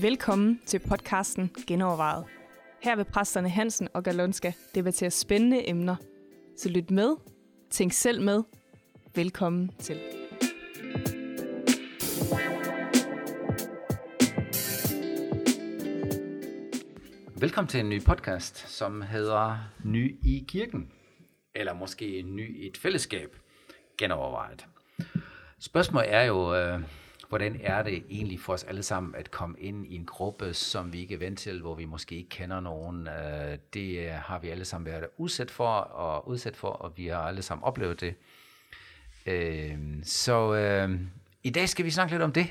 Velkommen til podcasten Genovervejet. Her vil præsterne Hansen og Galonska debattere spændende emner. Så lyt med, tænk selv med. Velkommen til. Velkommen til en ny podcast, som hedder Ny i kirken. Eller måske Ny et fællesskab. Genovervejet. Spørgsmålet er jo, øh, hvordan er det egentlig for os alle sammen at komme ind i en gruppe, som vi ikke er vant til, hvor vi måske ikke kender nogen. Øh, det øh, har vi alle sammen været udsat for, og udsat for, og vi har alle sammen oplevet det. Øh, så øh, i dag skal vi snakke lidt om det.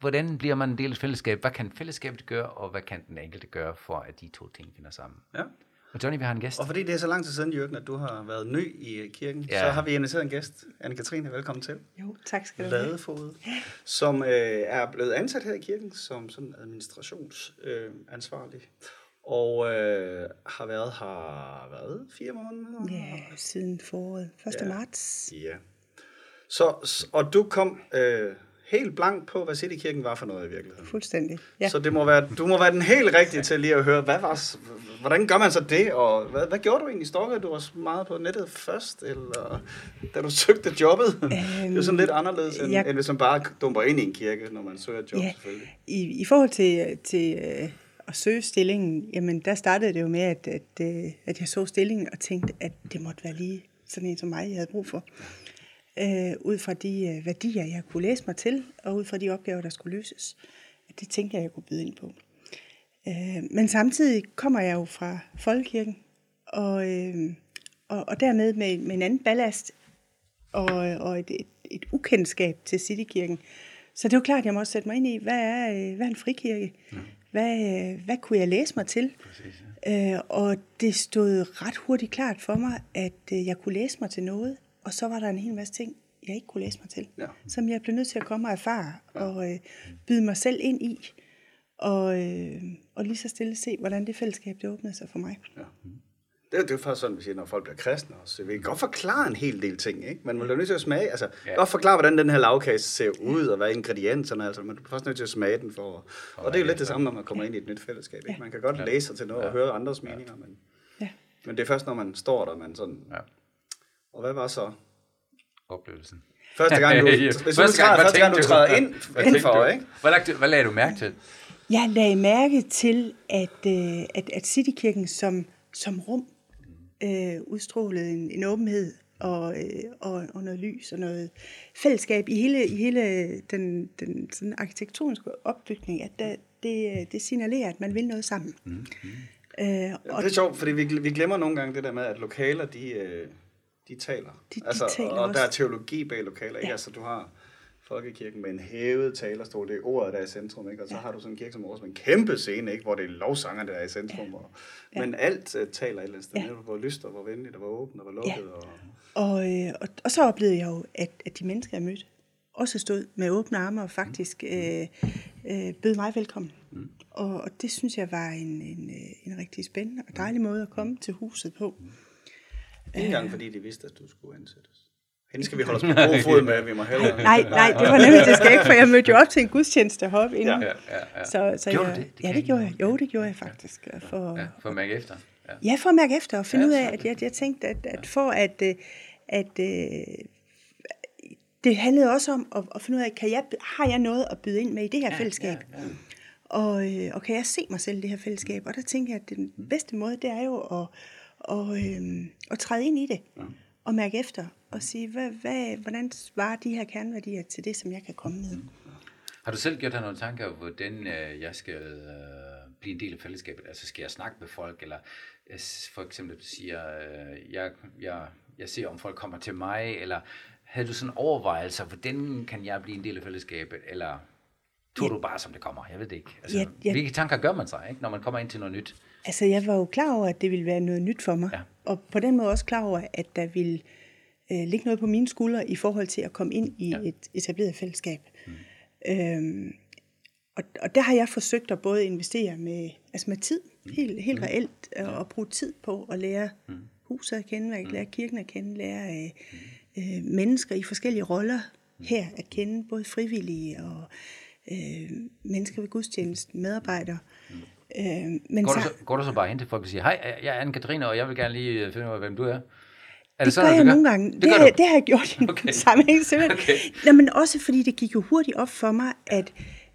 Hvordan bliver man en del af fællesskab? Hvad kan fællesskabet gøre, og hvad kan den enkelte gøre for, at de to ting finder sammen? Ja. Og Johnny, vi har en gæst. Og fordi det er så lang tid siden, Jørgen, at du har været ny i kirken, Ja. så har vi inviteret en gæst, Anne-Katrine, velkommen til. Jo, tak skal du have. Ladefod, som øh, er blevet ansat her i kirken som sådan administrationsansvarlig. Øh, ansvarlig. og øh, har været her, hvad, fire måneder? Ja, siden foråret. 1. Ja. marts. Ja. Så, og du kom øh, helt blank på, hvad Citykirken var for noget i virkeligheden. Fuldstændig. Ja. Så det må være, du må være den helt rigtige til lige at høre, hvad var, hvordan gør man så det, og hvad, hvad gjorde du egentlig? Stalkede du også meget på nettet først, eller da du søgte jobbet? det er jo sådan lidt anderledes, end, Øhm, jeg- end hvis man bare dumper ind i en kirke, når man søger job, Ja. selvfølgelig. I, I forhold til, til øh, at søge stillingen, jamen der startede det jo med, at, at, øh, at jeg så stillingen og tænkte, at det måtte være lige sådan en som mig, jeg havde brug for. Øh, ud fra de øh, værdier, jeg kunne læse mig til, og ud fra de opgaver, der skulle løses. Det tænkte jeg, jeg kunne byde ind på. Øh, men samtidig kommer jeg jo fra Folkekirken, og, øh, og, og dermed med, med en anden ballast og, og et, et, et ukendskab til Citykirken. Så det er jo klart, at jeg må også sætte mig ind i, hvad er, øh, hvad er en frikirke? Hvad, øh, hvad kunne jeg læse mig til? Præcis, ja. Øh, og det stod ret hurtigt klart for mig, at øh, jeg kunne læse mig til noget, og så var der en hel masse ting, jeg ikke kunne læse mig til, Ja. som jeg blev nødt til at komme og erfare og øh, byde mig selv ind i, og, øh, og lige så stille se, hvordan det fællesskab det åbnede sig for mig. Ja. Det, er- det er jo faktisk sådan, vi siger, når folk bliver kristne også. Vi kan godt forklare en hel del ting, ikke? Men man bliver nødt til at smage, altså, Ja. ja. godt forklare, hvordan den her lavkage ser ud, og hvad ingredienserne er, altså, man bliver først nødt til at smage den for, og det er jo lidt det samme, når man kommer ind i et nyt fællesskab, ikke? Man kan godt læse sig til noget og høre andres meninger, men, Ja. men det er først, når man står der, man sådan, Ja. Og hvad var så? Oplevelsen. Første gang, du, Ja. Første gang, hvad første gang du træder du? ind, Hvad indenfor, ikke? Hvad, lagde, du- hvad lagde du mærke til? Jeg lagde mærke til, at, øh, at, at Citykirken som, som rum øh, udstrålede en, en åbenhed og, øh, og, og noget lys og noget fællesskab i hele, i hele den, den sådan arkitektoniske opbygning, at der, det, det signalerer, at man vil noget sammen. Mm. Øh, og Det er sjovt, fordi vi, vi glemmer nogle gange det der med, at lokaler, de, øh, de taler. De- de altså, taler og også. der er teologi bag lokaler, ikke? Ja. Altså, du har folkekirken med en hævet talerstol, det er ordet, der er i centrum, ikke? Og så har du sådan en kirke som Aarhus med en kæmpe scene, ikke? Hvor det er lovsanger, der er i centrum. Og, men alt uh, taler et eller andet sted. Ja. Ja. Hvor lyst og hvor venligt og hvor åbent og hvor lukket. Ja. Og, Og, øh, og, og så oplevede jeg jo, at, at de mennesker, jeg mødte, også stod med åbne arme og faktisk øh, øh, bød mig velkommen. Mm. Og, og det synes jeg var en, en, øh, en rigtig spændende og dejlig måde at komme til huset på. Ikke engang fordi de vidste, at du skulle ansættes. Hende skal vi holde os på god fod med, vi må hellere. Nej, nej, det var nemlig det skal ikke, for jeg mødte jo op til en gudstjeneste heroppe inden. Ja. Ja, ja, ja. Så, så Gjorde jeg, du det? Det ja, det gjorde jeg. Jo, det gjorde jeg faktisk. For, Ja, for at mærke efter. Ja. Ja, for at mærke efter og finde Ja, ud af, at jeg, jeg tænkte, at, at for at, øh, at øh, det handlede også om at, at finde ud af, kan jeg, har jeg noget at byde ind med i det her fællesskab? Ja, ja. Og, øh, og kan jeg se mig selv i det her fællesskab? Og der tænker jeg, at den bedste måde, det er jo at, og, øh, at træde ind i det. Og mærke efter og sige, hvad, hvad, hvordan svarer de her kerneværdier til det, som jeg kan komme med? Har du selv gjort dig nogle tanker, hvordan øh, jeg skal øh, blive en del af fællesskabet? Altså skal jeg snakke med folk, eller øh, for eksempel du siger, øh, jeg, jeg, jeg ser om folk kommer til mig, eller havde du sådan overvejelser, hvordan kan jeg blive en del af fællesskabet, eller tog Ja. du bare som det kommer? Jeg ved det ikke. Altså, Ja, ja. Hvilke tanker gør man sig, ikke, når man kommer ind til noget nyt? Altså, jeg var jo klar over, at det ville være noget nyt for mig. Ja. Og på den måde også klar over, at der ville øh, ligge noget på mine skuldre i forhold til at komme ind i Ja. et etableret fællesskab. Mm. Øhm, og, og der har jeg forsøgt at både investere med, altså med tid, helt, helt reelt, ja. og bruge tid på at lære mm. huset at kende, lære, lære kirken at kende, lære øh, øh, mennesker i forskellige roller her at kende, både frivillige og øh, mennesker ved gudstjenesten, medarbejdere. Øh, men Går så, du, så, går du så bare hen til folk og siger, hej, jeg er Anne-Katrine, og jeg vil gerne lige øh, finde ud af, hvem du er? Er det, sådan, gør jeg nogle gange. Det, Det, har, det har jeg gjort i en Okay. okay. sammenhæng. simpelthen. Okay. Nå, men også fordi det gik jo hurtigt op for mig, at,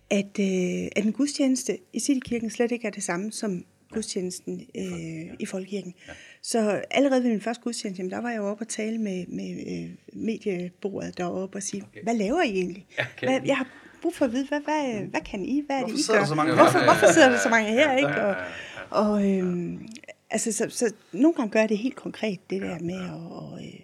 at, øh, at en gudstjeneste i Citykirken slet ikke er det samme som gudstjenesten øh, i Folkekirken. Så allerede ved min første gudstjeneste, jamen, der var jeg jo oppe og tale med, med øh, mediebordet deroppe og sige, okay. hvad laver I egentlig? Okay. Hvad, jeg har brug for at vide, hvad, hvad, hvad kan I? Hvad er det, I gør? så mange hvorfor, hvorfor sidder der så mange her? Ikke? Og, og øhm, altså, så, så nogle gange gør det helt konkret, det der med at... Og, øh,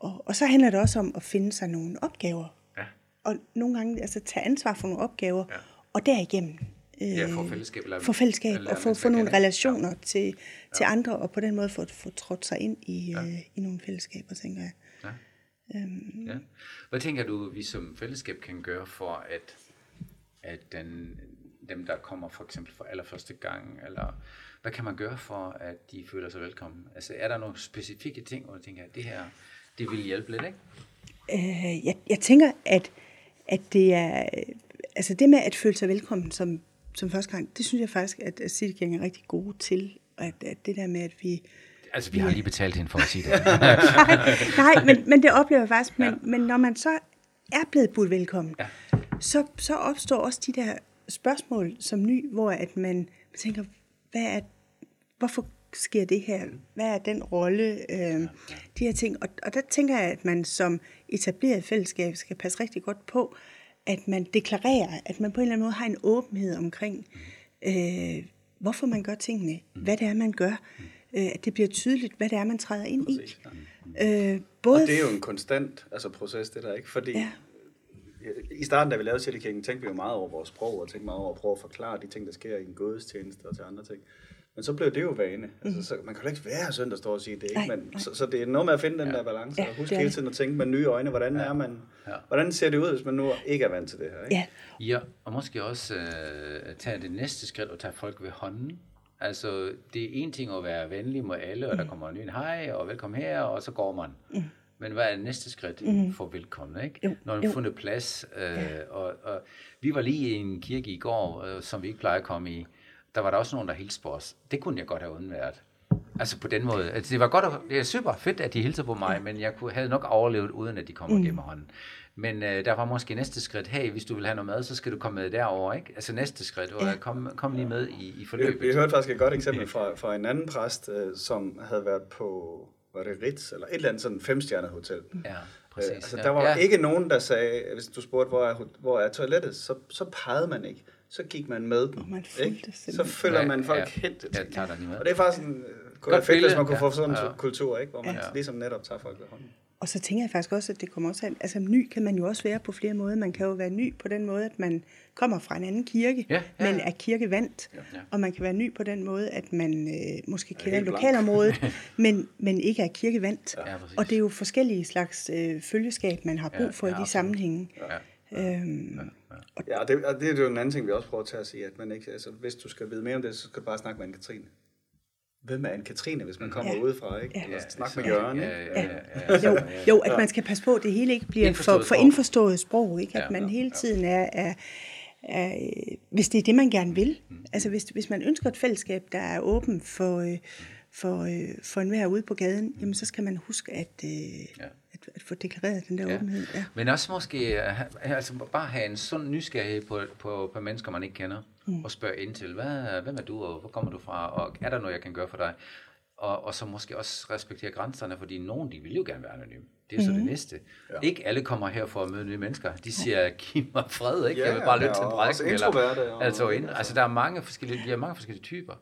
og, og så handler det også om at finde sig nogle opgaver. Ja. Og nogle gange altså, tage ansvar for nogle opgaver, ja. og derigennem øh, Ja, få fællesskab, eller- få fællesskab eller og få, få nogle relationer ja. til, til andre, og på den måde få, få trådt sig ind i, ja. øh, i nogle fællesskaber, tænker jeg. Øhm, Ja. Hvad tænker du, vi som fællesskab kan gøre for, at, at den, dem, der kommer for eksempel for allerførste gang, eller hvad kan man gøre for, at de føler sig velkommen? Altså, er der nogle specifikke ting, hvor du tænker, at det her, det vil hjælpe lidt, ikke? Øh, jeg, jeg tænker, at, at det er... Altså det med at føle sig velkommen som, som første gang, det synes jeg faktisk, at, Citykirken er rigtig gode til. At, at det der med, at vi... Altså, vi har lige betalt hende for at sige det. nej, nej men, men det oplever jeg faktisk. Men, ja. men når man så er blevet budt velkommen, Ja. så, så opstår også de der spørgsmål som ny, hvor at man tænker, hvad er, hvorfor sker det her? Hvad er den rolle? Øh, de her ting. Og, og der tænker jeg, at man som etableret fællesskab skal passe rigtig godt på, at man deklarerer, at man på en eller anden måde har en åbenhed omkring, øh, hvorfor man gør tingene, hvad det er, man gør, at det bliver tydeligt, hvad det er, man træder ind i. Øh, både Og det er jo en konstant altså, proces, det der, ikke? Fordi Ja. i starten, da vi lavede Citykirken, tænkte vi jo meget over vores sprog, og tænkte meget over at prøve at forklare de ting, der sker i en gudstjeneste og til andre ting. Men så blev det jo vane. Altså, så, man kan jo ikke være sådan, der står og sige det, ikke? Mhm. Nej, Men, nej. så, så, det er noget med at finde den der balance, Ja, og huske hele tiden at tænke med nye øjne, hvordan er man, Ja. hvordan ser det ud, hvis man nu ikke er vant til det her, ikke? Ja, Ja, og måske også øh, tage det næste skridt og tage folk ved hånden. Altså, det er en ting at være venlig mod alle, og der kommer en ny hej, og velkommen her, og så går man. Mm. Men hvad er det næste skridt mm. for velkommen, ikke? Jo, Når man har fundet plads. Øh, og, og vi var lige i en kirke i går, øh, som vi ikke plejer at komme i. Der var der også nogen, der hilste på os. Det kunne jeg godt have undværet. Altså på den måde. Altså, det var godt, at, det er super fedt, at de hilser på mig, men jeg kunne, havde nok overlevet, uden at de kommer mm. gennem hånden. Men øh, der var måske næste skridt, hey, hvis du vil have noget mad, så skal du komme med derover, ikke? Altså næste skridt, var, Ja. kom, kom lige med i, i Vi, forløbet. vi hørte faktisk et godt eksempel fra, fra en anden præst, øh, som havde været på, var det Ritz, eller et eller andet sådan femstjernet hotel. Ja, Præcis, præcis. øh, altså, ja. der var ja. ja. ikke nogen, der sagde, hvis du spurgte, hvor er, hvor er toilettet, så, så pegede man ikke. Så gik man med dem. Og man fulgte ikke? Så følger Ja, man folk ja. hen med. Og det er faktisk en, øh, kunne Godt fedt, hvis man kunne få Ja, sådan en ja. kultur, ikke? hvor man Ja. ligesom netop tager folk ved hånden. Og så tænker jeg faktisk også, at det kommer også an, altså ny kan man jo også være på flere måder. Man kan jo være ny på den måde, at man kommer fra en anden kirke, Ja, ja, men ja. er kirkevandt. Ja. Og man kan være ny på den måde, at man øh, måske kender lokalområdet, men, men ikke er kirkevandt. Ja, og det er jo forskellige slags øh, følgeskab, man har brug Ja, for ja, i de sammenhænge. Ja. Øhm, Ja, og det, og det er jo en anden ting, vi også prøver at tage at sige, at man ikke, altså, hvis du skal vide mere om det, så skal du bare snakke med Anne-Katrine. Hvem er Anne-Katrine, hvis man kommer Ja. udefra, ikke? Ja. Eller Ja, snak så- med Jørgen, ja, ikke? ja, ja, ja, jo, jo, at man skal passe på, at det hele ikke bliver for, Indforstået for sprog. indforstået sprog. Ikke? At Ja, man hele tiden er, er, er, øh, hvis det er det, man gerne vil. Mm. Altså hvis, hvis man ønsker et fællesskab, der er åben for, øh, for, øh, for enhver ude på gaden, jamen så skal man huske at, Ja. at, at få deklareret den der Ja. åbenhed. Ja. Men også måske altså bare have en sund nysgerrighed på, på, på mennesker, man ikke kender, mm. og spørge ind til, hvad, hvem er du, og hvor kommer du fra, og er der noget, jeg kan gøre for dig? Og, og så måske også respektere grænserne, fordi nogen, de vil jo gerne være anonyme. Det er så det næste. Ja. Ikke alle kommer her for at møde nye mennesker. De siger, giv mig fred, ikke? Ja, jeg vil bare ja, lytte til en også introverte og- altså, ind, altså, der er mange forskellige, de har mange forskellige typer.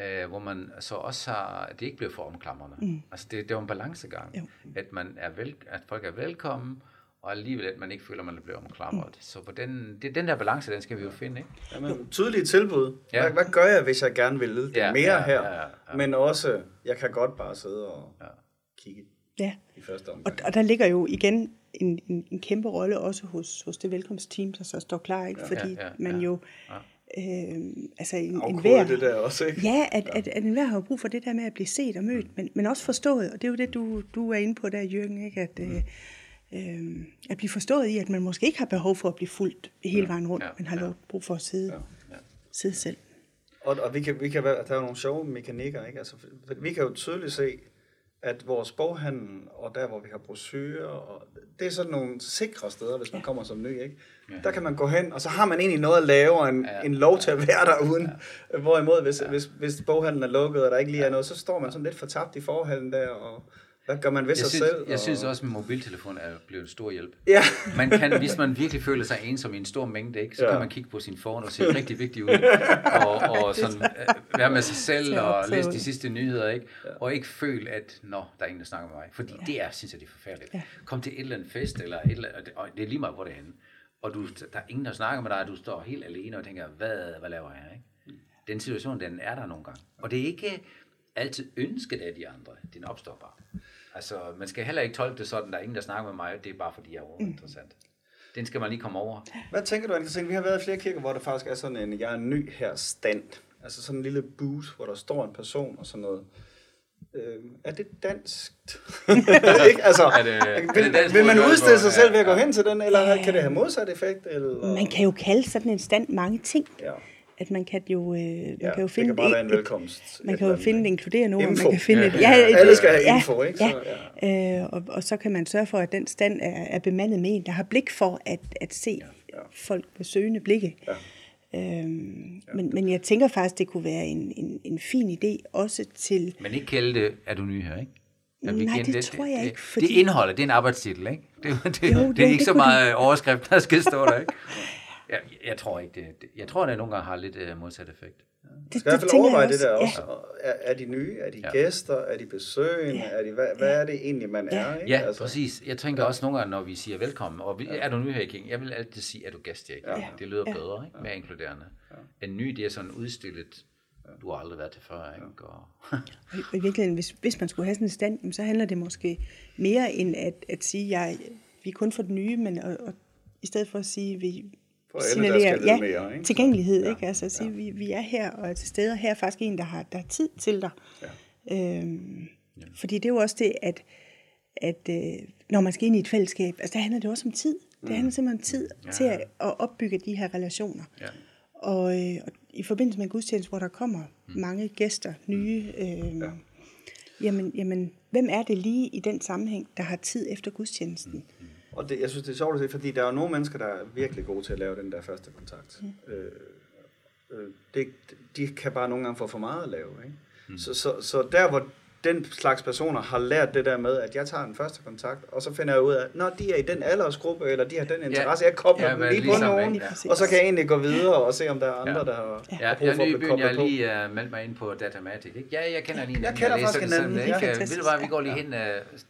Øh, hvor man så også har, det ikke bliver for omklamrende. Mm. Altså det, det er jo en balancegang, Jo. at, man er vel, at folk er velkommen, og alligevel at man ikke føler, at man bliver omklamret. Mm. Så på den, det, den der balance, den skal vi jo finde, ikke? Jamen, tydelige tilbud. Ja. Hvad, hvad gør jeg, hvis jeg gerne vil det Ja, mere ja, her? ja, ja. Men også, jeg kan godt bare sidde og Ja. kigge Ja. i første Og, omgang. og der ligger jo igen en, en, en kæmpe rolle også hos, hos det velkomstteam, der så står klar, ikke? fordi ja, ja, man ja, jo øh, altså en, en Afkode hver, det der også, ikke? Ja, at, at, at enhver har brug for det der med at blive set og mødt, men, men også forstået, og det er jo det, du, du er inde på der, Jørgen, ikke? At, øh, øh, at blive forstået i, at man måske ikke har behov for at blive fuldt hele vejen rundt, Ja, men har ja. lov brug for at sidde, Ja. sidde selv. Og, og vi kan, vi kan være, der er jo nogle sjove mekanikker, ikke? Altså, vi kan jo tydeligt se, at vores boghandel og der, hvor vi har brochurer, og det er sådan nogle sikre steder, hvis man kommer som ny, ikke? Der kan man gå hen, og så har man egentlig noget at lave, og en, Ja. en lov til at være der uden. Hvorimod, hvis, hvis, hvis boghandlen er lukket, og der ikke lige er noget, så står man sådan lidt fortabt i forhallen der, og hvad gør man ved Jeg sig synes, selv? jeg og, synes også, at mobiltelefon er blevet en stor hjælp. Ja, Man kan, hvis man virkelig føler sig ensom i en stor mængde, ikke, så Ja. kan man kigge på sin phone og se rigtig vigtig ud, og, og sådan, øh, være med sig selv og læse de sidste nyheder, ikke? og ikke føle, at nå, der er ingen, der snakker med mig. Fordi det er, synes jeg, det er forfærdeligt. Ja. Kom til et eller andet fest, eller et eller andet, og det er lige meget, hvor det er henne. Og du, der er ingen, der snakker med dig, og du står helt alene og tænker, hvad, hvad laver jeg? Ikke? Den situation, den er der nogle gange. Og det er ikke altid ønsket af de andre. Den opstår bare. Altså, man skal heller ikke tolke det sådan, der er ingen, der snakker med mig, det er bare fordi, jeg er uinteressant. Den skal man lige komme over. Hvad tænker du, Anne Vi har været i flere kirker, hvor der faktisk er sådan en, jeg er ny her stand. Altså sådan en lille booth, hvor der står en person og sådan noget. Øh, er det dansk? ikke? Altså, Er det- er vil, det dansk vil man udstille sig selv ved at gå ja, hen til den, eller kan det have modsat effekt? Eller? Man kan jo kalde sådan en stand mange ting. Ja. At man kan jo, øh, man Ja, kan jo det finde kan bare et- være en velkomst. Man et kan jo finde det inkluderende ord, man kan finde et, Ja, ja. Alle skal have info, ikke? Så, ja. Øh, og, og så kan man sørge for, at den stand er, er bemandet med en, der har blik for at, at se ja. folk med søgende blikke. Ja. Øhm, men, men jeg tænker faktisk, det kunne være en, en, en fin idé også til... Men ikke kalde det, er du ny her, ikke? Vi Nej, igen- det tror jeg det, ikke, Det fordi- indholdet, det er en arbejdstitel, ikke? Det, det, Jo, det, det- det er ikke det så meget overskrift, der skal stå der, ikke? Jeg, jeg tror ikke, det, det jeg tror, det nogle gange har lidt uh, modsat effekt. Det, skal i hvert fald overveje det der Ja. også. Er, er de nye? Er de Ja. gæster? Er de besøgende? Ja. Er de, hvad, hvad er det egentlig, man er? Ikke? Ja, altså. præcis. Jeg tænker også nogle gange, når vi siger velkommen, og vi, er du ny her i King? Jeg vil altid sige, er du gæst her i King? Ja. Det lyder Ja. bedre, ikke? Mere inkluderende. En ny, det er sådan udstillet, du har aldrig været til før, ikke? Og, Og i virkeligheden, hvis, hvis man skulle have sådan en stand, så handler det måske mere end at, at sige, jeg, vi er kun for det nye, men og, og, i stedet for at sige, vi For alle, der skal ja, mere, ikke? tilgængelighed, Ja, ikke? Altså at sige, vi, vi er her og er til stede, og her er faktisk en, der har, der har tid til dig. Ja. Øhm, fordi det er jo også det, at, at øh, når man skal ind i et fællesskab, altså der handler det også om tid. Det handler simpelthen om tid ja. til at, at opbygge de her relationer. ja. Og, øh, og i forbindelse med en gudstjeneste, hvor der kommer mm. mange gæster, nye, øh, ja. jamen, jamen, hvem er det lige i den sammenhæng, der har tid efter gudstjenesten? Mm. Og det, jeg synes, det er sjovt at se, fordi der er jo nogle mennesker, der er virkelig gode til at lave den der første kontakt. Mm. Øh, øh, det, de kan bare nogle gange få for meget at lave. Ikke? Mm. Så, så, så der, hvor den slags personer har lært det der med, at jeg tager den første kontakt, og så finder jeg ud af, når de er i den aldersgruppe, eller de har den interesse, jeg kobler Ja, dem lige på ligesom, nogen, ikke? Ja. og så kan jeg egentlig gå videre og se, om der er andre, Ja. der har, Ja, jeg brug for at blive byen, jeg koblet har på. lige uh, meldt mig ind på Datamatic. Ikke? Ja, jeg kender lige Jeg kender læser faktisk sådan, hinanden. Ikke? Det er Ved du hvad, vi går lige hen, uh,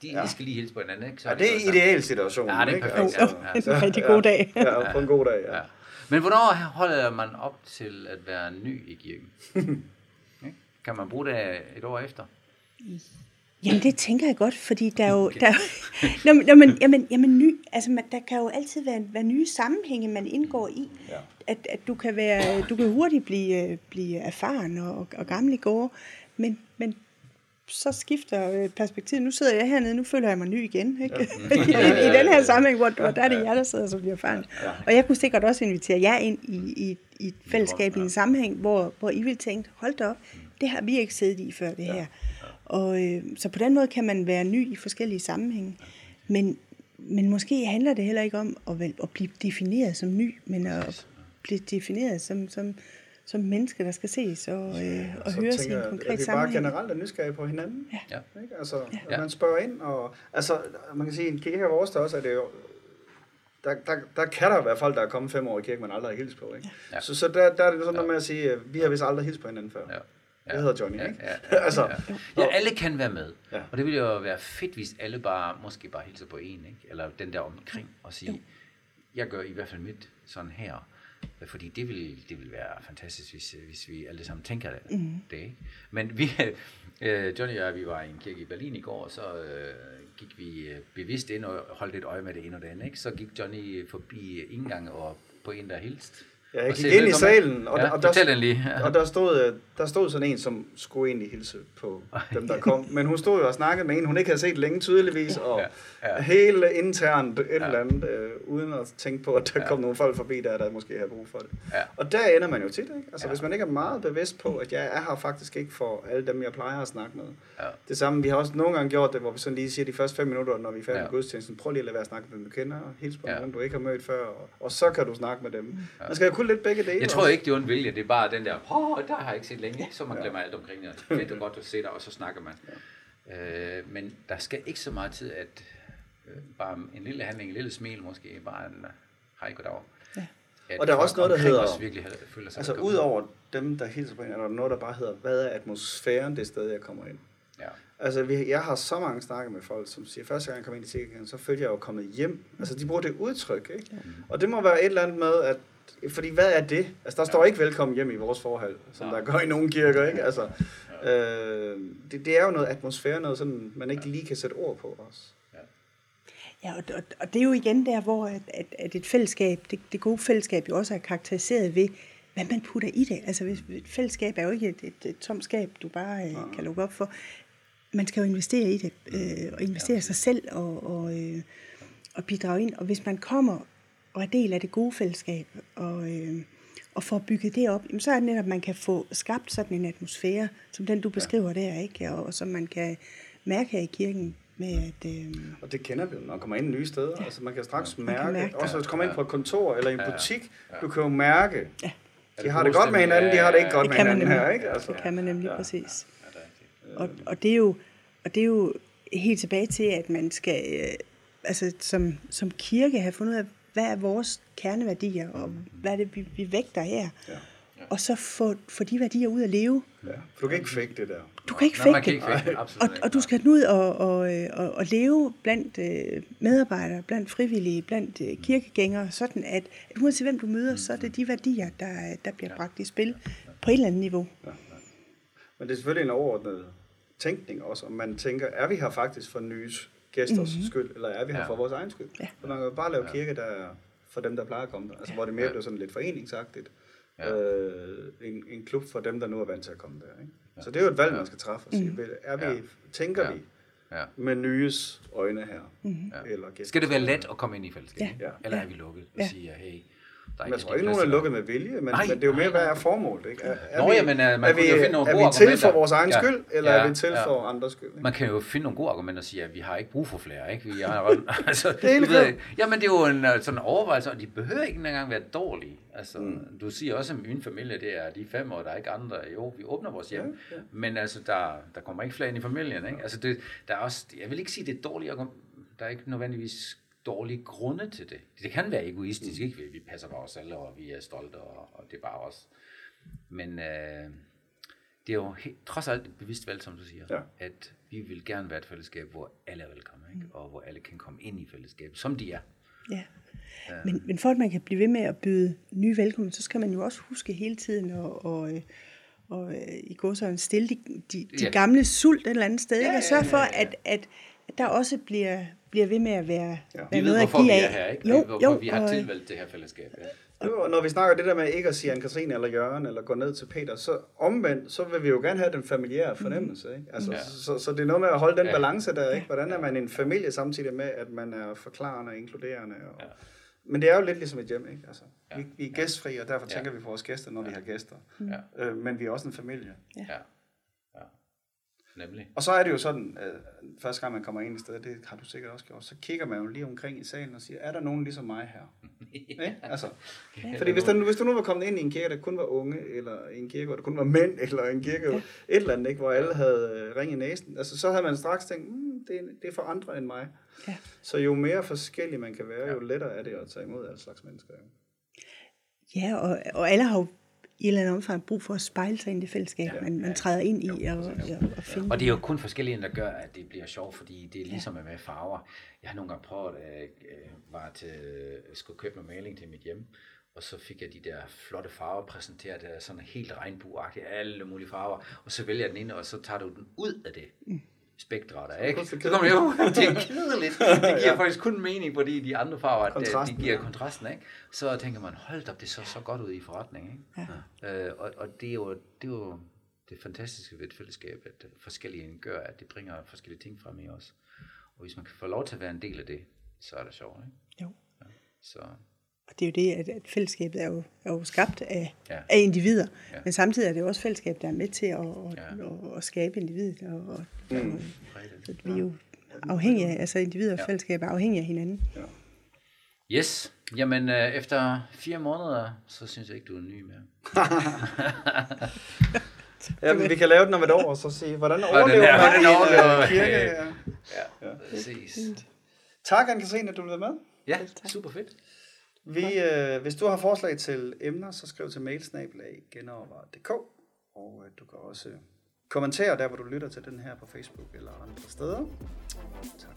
de, Ja. skal lige hilse på hinanden. Ikke? Så Ja, det er sammen. ideal situation. Ja, det er ikke? perfekt. Jo, Ja, jo, det er en rigtig god dag. Ja, ja, på en god dag, ja. Ja. Men hvornår holder man op til at være ny i kirken? Ikke? kan man bruge det et år efter? Jamen det tænker jeg godt, fordi der er jo... Der, er jo- når, man- når man, jamen, jamen ny, altså man, der kan jo altid være, være nye sammenhænge, man indgår i. Ja. At, at du kan være, du kan hurtigt blive, blive erfaren og, og gammel i går, men, men så skifter øh, perspektivet. Nu sidder jeg hernede, nu føler jeg mig ny igen. Ikke? I, I den her sammenhæng, hvor, hvor der er det jer, der sidder så bliver erfaren. Og jeg kunne sikkert også invitere jer ind i, i, i et fællesskab, i en sammenhæng, hvor, hvor I ville tænke, hold da op, det har vi ikke siddet i før det her. Og, øh, så på den måde kan man være ny i forskellige sammenhænge. Men, men måske handler det heller ikke om at, vel, at blive defineret som ny, men at blive defineret som, som, som menneske, der skal ses og, øh, og Så høres i en jeg, konkret at vi bare sammenhæng. generelt er nysgerrige på hinanden. Ja. Ikke? Altså, Ja. man spørger ind, og altså, man kan sige, en kirke vores størrelse er det jo, der, der, der kan der være folk, der er kommet fem år i kirke, man aldrig har hilst på. Ikke? Ja. Så, så der, der er det sådan noget med at sige, at vi har vist aldrig hilst på hinanden før. Ja. Jeg hedder Johnny, ja, ikke? Ja, ja, Altså, ja. ja, alle kan være med. Ja. Og det ville jo være fedt, hvis alle bare, måske bare hilser på en, ikke? eller den der omkring, og sige, jeg gør i hvert fald mit sådan her. Fordi det vil, det vil være fantastisk, hvis, hvis vi alle sammen tænker det. Mm. det ikke? Men vi, øh, Johnny og jeg, vi var i en kirke i Berlin i går, og så øh, gik vi øh, bevidst ind og holdt et øje med det ene og det andet. Ikke? Så gik Johnny forbi indgangen og på en, der hilste. Ja, jeg gik ind i salen, og, Ja, der, og, der, den lige. Ja. og der, stod, øh, der stod sådan en, som skulle egentlig hilse på dem, der kom. Men hun stod jo og snakkede med en, hun ikke havde set længe tydeligvis, og Ja, ja. helt internt et eller andet, øh, uden at tænke på, at der kom nogle folk forbi der, der måske havde brug for det. Ja. Og der ender man jo tit, ikke? Altså Ja. hvis man ikke er meget bevidst på, at jeg er her faktisk ikke for alle dem, jeg plejer at snakke med. Ja. Det samme, vi har også nogle gange gjort det, hvor vi sådan lige siger de første fem minutter, når vi er færdige Ja. med gudstjenesten, prøv lige at lade være at snakke med dem, du kender, og hils på Ja. ja. nogen, du ikke har mødt før, og, og så kan du snakke med dem. Man skal jo kunne lidt begge dele. Jeg tror ikke, det er ond vilje. Det er bare den der, åh, der har jeg ikke set længe. Så man glemmer alt omkring det. Det er fedt og godt at se dig, og så snakker man. Øh, men der skal ikke så meget tid, at øh, bare en lille handling, en lille smil måske, bare en uh, hej, goddag. Ja. At Og der er også noget, der hedder- os virkelig føler sig Altså ud over dem, der hilser på en, er der noget, der bare hedder, hvad er atmosfæren det sted, jeg kommer ind? Ja. Altså, vi, jeg har så mange snakket med folk, som siger, første gang jeg kom ind i kirken, så følte jeg jo kommet hjem. Altså, de bruger det udtryk, ikke? Og det må være et eller andet med, at fordi hvad er det? Altså, der står ikke velkommen hjem i vores forhold, som der gør i nogle kirker, ikke? Altså, øh, det, det er jo noget atmosfære, noget sådan, man ikke lige kan sætte ord på også. Ja, og, og, og det er jo igen der, hvor at, at, at et fællesskab, det, det gode fællesskab jo også er karakteriseret ved, hvad man putter i det. Altså hvis, et fællesskab er jo ikke et, et, et tomt skab, du bare øh, kan lukke op for. Man skal jo investere i det, øh, og investere i sig selv og, og, øh, og bidrage ind. Og hvis man kommer og er del af det gode fællesskab, og, øh, og får bygget det op, jamen, så er det netop, at man kan få skabt sådan en atmosfære, som den du beskriver der, ikke? Og, og som man kan mærke her i kirken med, at... Øh, Og det kender vi jo, når man kommer ind i nye steder. Ja. Altså, man kan straks Man mærke, kan mærke også hvis du kommer ind på et kontor eller i en Ja. butik, du kan jo mærke, Ja. de det har det god godt med hinanden, de har det ikke Ja, godt det med hinanden nemlig. her, ikke? Altså. Det kan man nemlig præcis. Ja, det er rigtigt. Og, og, det er jo, og det er jo helt tilbage til, at man skal øh, altså, som, som kirke have fundet ud af, hvad er vores kerneværdier, og hvad er det, vi, vi vægter her. Ja. Og så få, få de værdier ud at leve. Ja. For du kan ikke fake det der. Du kan ikke fake kan det. ikke fake det, absolut Og, og du skal ud og, og, og, og leve blandt øh, medarbejdere, blandt frivillige, blandt øh, kirkegængere, sådan at, at uanset hvem du møder, så er det de værdier, der, der bliver bragt i spil på et eller andet niveau. Men det er selvfølgelig en overordnet tænkning også, om man tænker, er vi her faktisk for nyes gæsters mm-hmm. skyld, eller er vi her Ja. for vores egen skyld? Ja. Så man kan jo bare lave kirke, der er for dem, der plejer at komme der. Altså, hvor det mere Ja. bliver sådan lidt foreningsagtigt. Ja. Øh, en, en klub for dem, der nu er vant til at komme der. Ikke? Så det er jo et valg, man skal træffe og sige, Mhm. er vi, Ja. tænker Ja. vi Ja. med nyes øjne her? Mhm. Ja. Eller Skal det være let at komme ind i fællesskabet? Ja. Eller Ja. er vi lukket og Ja. siger, hey, der er Men jeg ikke tror ikke, nogen er lukket med vilje, men, Nej, men det er jo mere, hvad er formålet? Ikke? Er, er Nå, vi, jamen, øh, man er vi, jo finde nogle er gode vi til argumenter. for vores egen Ja. skyld, eller Ja, er vi til ja. for andres skyld? Ikke? Man kan jo finde nogle gode argumenter og sige, at vi har ikke brug for flere, ikke? Vi har, altså, Det er ved. Jamen, det er jo en øh, sådan overvejelse, og de behøver ikke engang være dårlige. Altså, mm. du siger også, at min familie, det er de fem år, der er ikke andre. Jo, vi åbner vores hjem, Ja, ja. men altså, der, der kommer ikke flere ind i familien, ikke? Altså, det, der er også, jeg vil ikke sige, det er dårligt. Der er ikke nødvendigvis dårlige grunde til det. Det kan være egoistisk, ikke? Vi, passer på os selv, og vi er stolte, og, og det er bare os. Men øh, det er jo he, trods alt et bevidst valg, som du siger, Ja. at vi vil gerne være et fællesskab, hvor alle er velkomne, ikke? og hvor alle kan komme ind i fællesskabet, som de er. Ja. Men, men for at man kan blive ved med at byde nye velkommen, så skal man jo også huske hele tiden og, og, øh, og øh, i går så stille de, de, de Ja. gamle sult et eller andet sted, ikke? Ja, og sørge ja, for, ja, ja. at, at, at der også bliver, bliver ved med at være, Ja. være Vi ved, noget at hvorfor vi er af. her, ikke? Jo, hvorfor jo, vi har og, tilvalgt det her fællesskab. Ja. Jo, og når vi snakker det der med ikke at sige Anne-Katrine eller Jørgen, eller gå ned til Peter, så omvendt, så vil vi jo gerne have den familiære fornemmelse. Ikke? Altså, Ja. ja. så, så det er noget med at holde den Ja. balance der. Ikke? Hvordan er man en familie samtidig med, at man er forklarende og inkluderende? Og, Ja. Men det er jo lidt ligesom et hjem. Ikke? Altså, Ja. vi, vi er gæstfri, og derfor Ja. tænker vi på vores gæster, når vi har gæster. Ja. Øh, men vi er også en familie. Ja. ja. Nemlig. Og så er det jo sådan, at første gang man kommer ind i stedet, det har du sikkert også gjort, så kigger man jo lige omkring i salen og siger, er der nogen ligesom mig her? Ikke? Altså, fordi hvis, der, hvis du nu var kommet ind i en kirke, der kun var unge, eller en kirke, hvor der kun var mænd, eller en kirke, ja. et eller andet, ikke, hvor alle havde øh, ring i næsen, altså, så havde man straks tænkt, mm, det, er, det er for andre end mig. Ja. Så jo mere forskellig man kan være, jo lettere er det at tage imod alle slags mennesker. Jo. Ja, og, og alle har jo i et eller andet omfang brug for at spejle sig ind i det fællesskab, Ja, man, man ja. træder ind i og, og, og finde. Og det er jo kun forskellige, der gør, at det bliver sjovt, fordi det er ligesom med farver. Jeg har nogle gange prøvet, at jeg øh, var til, jeg skulle købe noget maling til mit hjem, og så fik jeg de der flotte farver præsenteret, der er sådan helt regnbueagtige, alle mulige farver, og så vælger jeg den ene, og så tager du den ud af det. Mm. Spektret der, ikke? Så kommer jo til at kedeligt. Det giver Ja. faktisk kun mening, fordi de andre farver, at det, Kontrasten, de giver ja. kontrasten, ikke? Så tænker man, hold op, det så så godt ud i forretningen, ikke? Ja. Øh, og, og det er jo, det er jo det fantastiske ved et fællesskab, at forskellige gør, at det bringer forskellige ting frem i os. Og hvis man kan få lov til at være en del af det, så er det sjovt, ikke? Jo. Så Og det er jo det, at, at fællesskabet er jo, er jo skabt af, Ja. ja. af individer. Ja. Ja. Men samtidig er det jo også fællesskab, der er med til at, at, Ja. at, at skabe individet. Og, og, Mm. og, så vi er jo afhængige af, altså individer og Ja. fællesskab er afhængige af hinanden. Yes, jamen øh, efter fire måneder, så synes jeg ikke, du er ny mere. Ja, men vi kan lave den om et år, og så sige, hvordan overlever er- man hvordan i en overlever øh, man? kirke? Ja. Ja, præcis. Tak, anne at du blev med. Ja, super fedt. Vi, øh, hvis du har forslag til emner, så skriv til mailsnabelag.genovervaret.dk og øh, du kan også øh, kommentere der, hvor du lytter til den her på Facebook eller andre steder. Tak.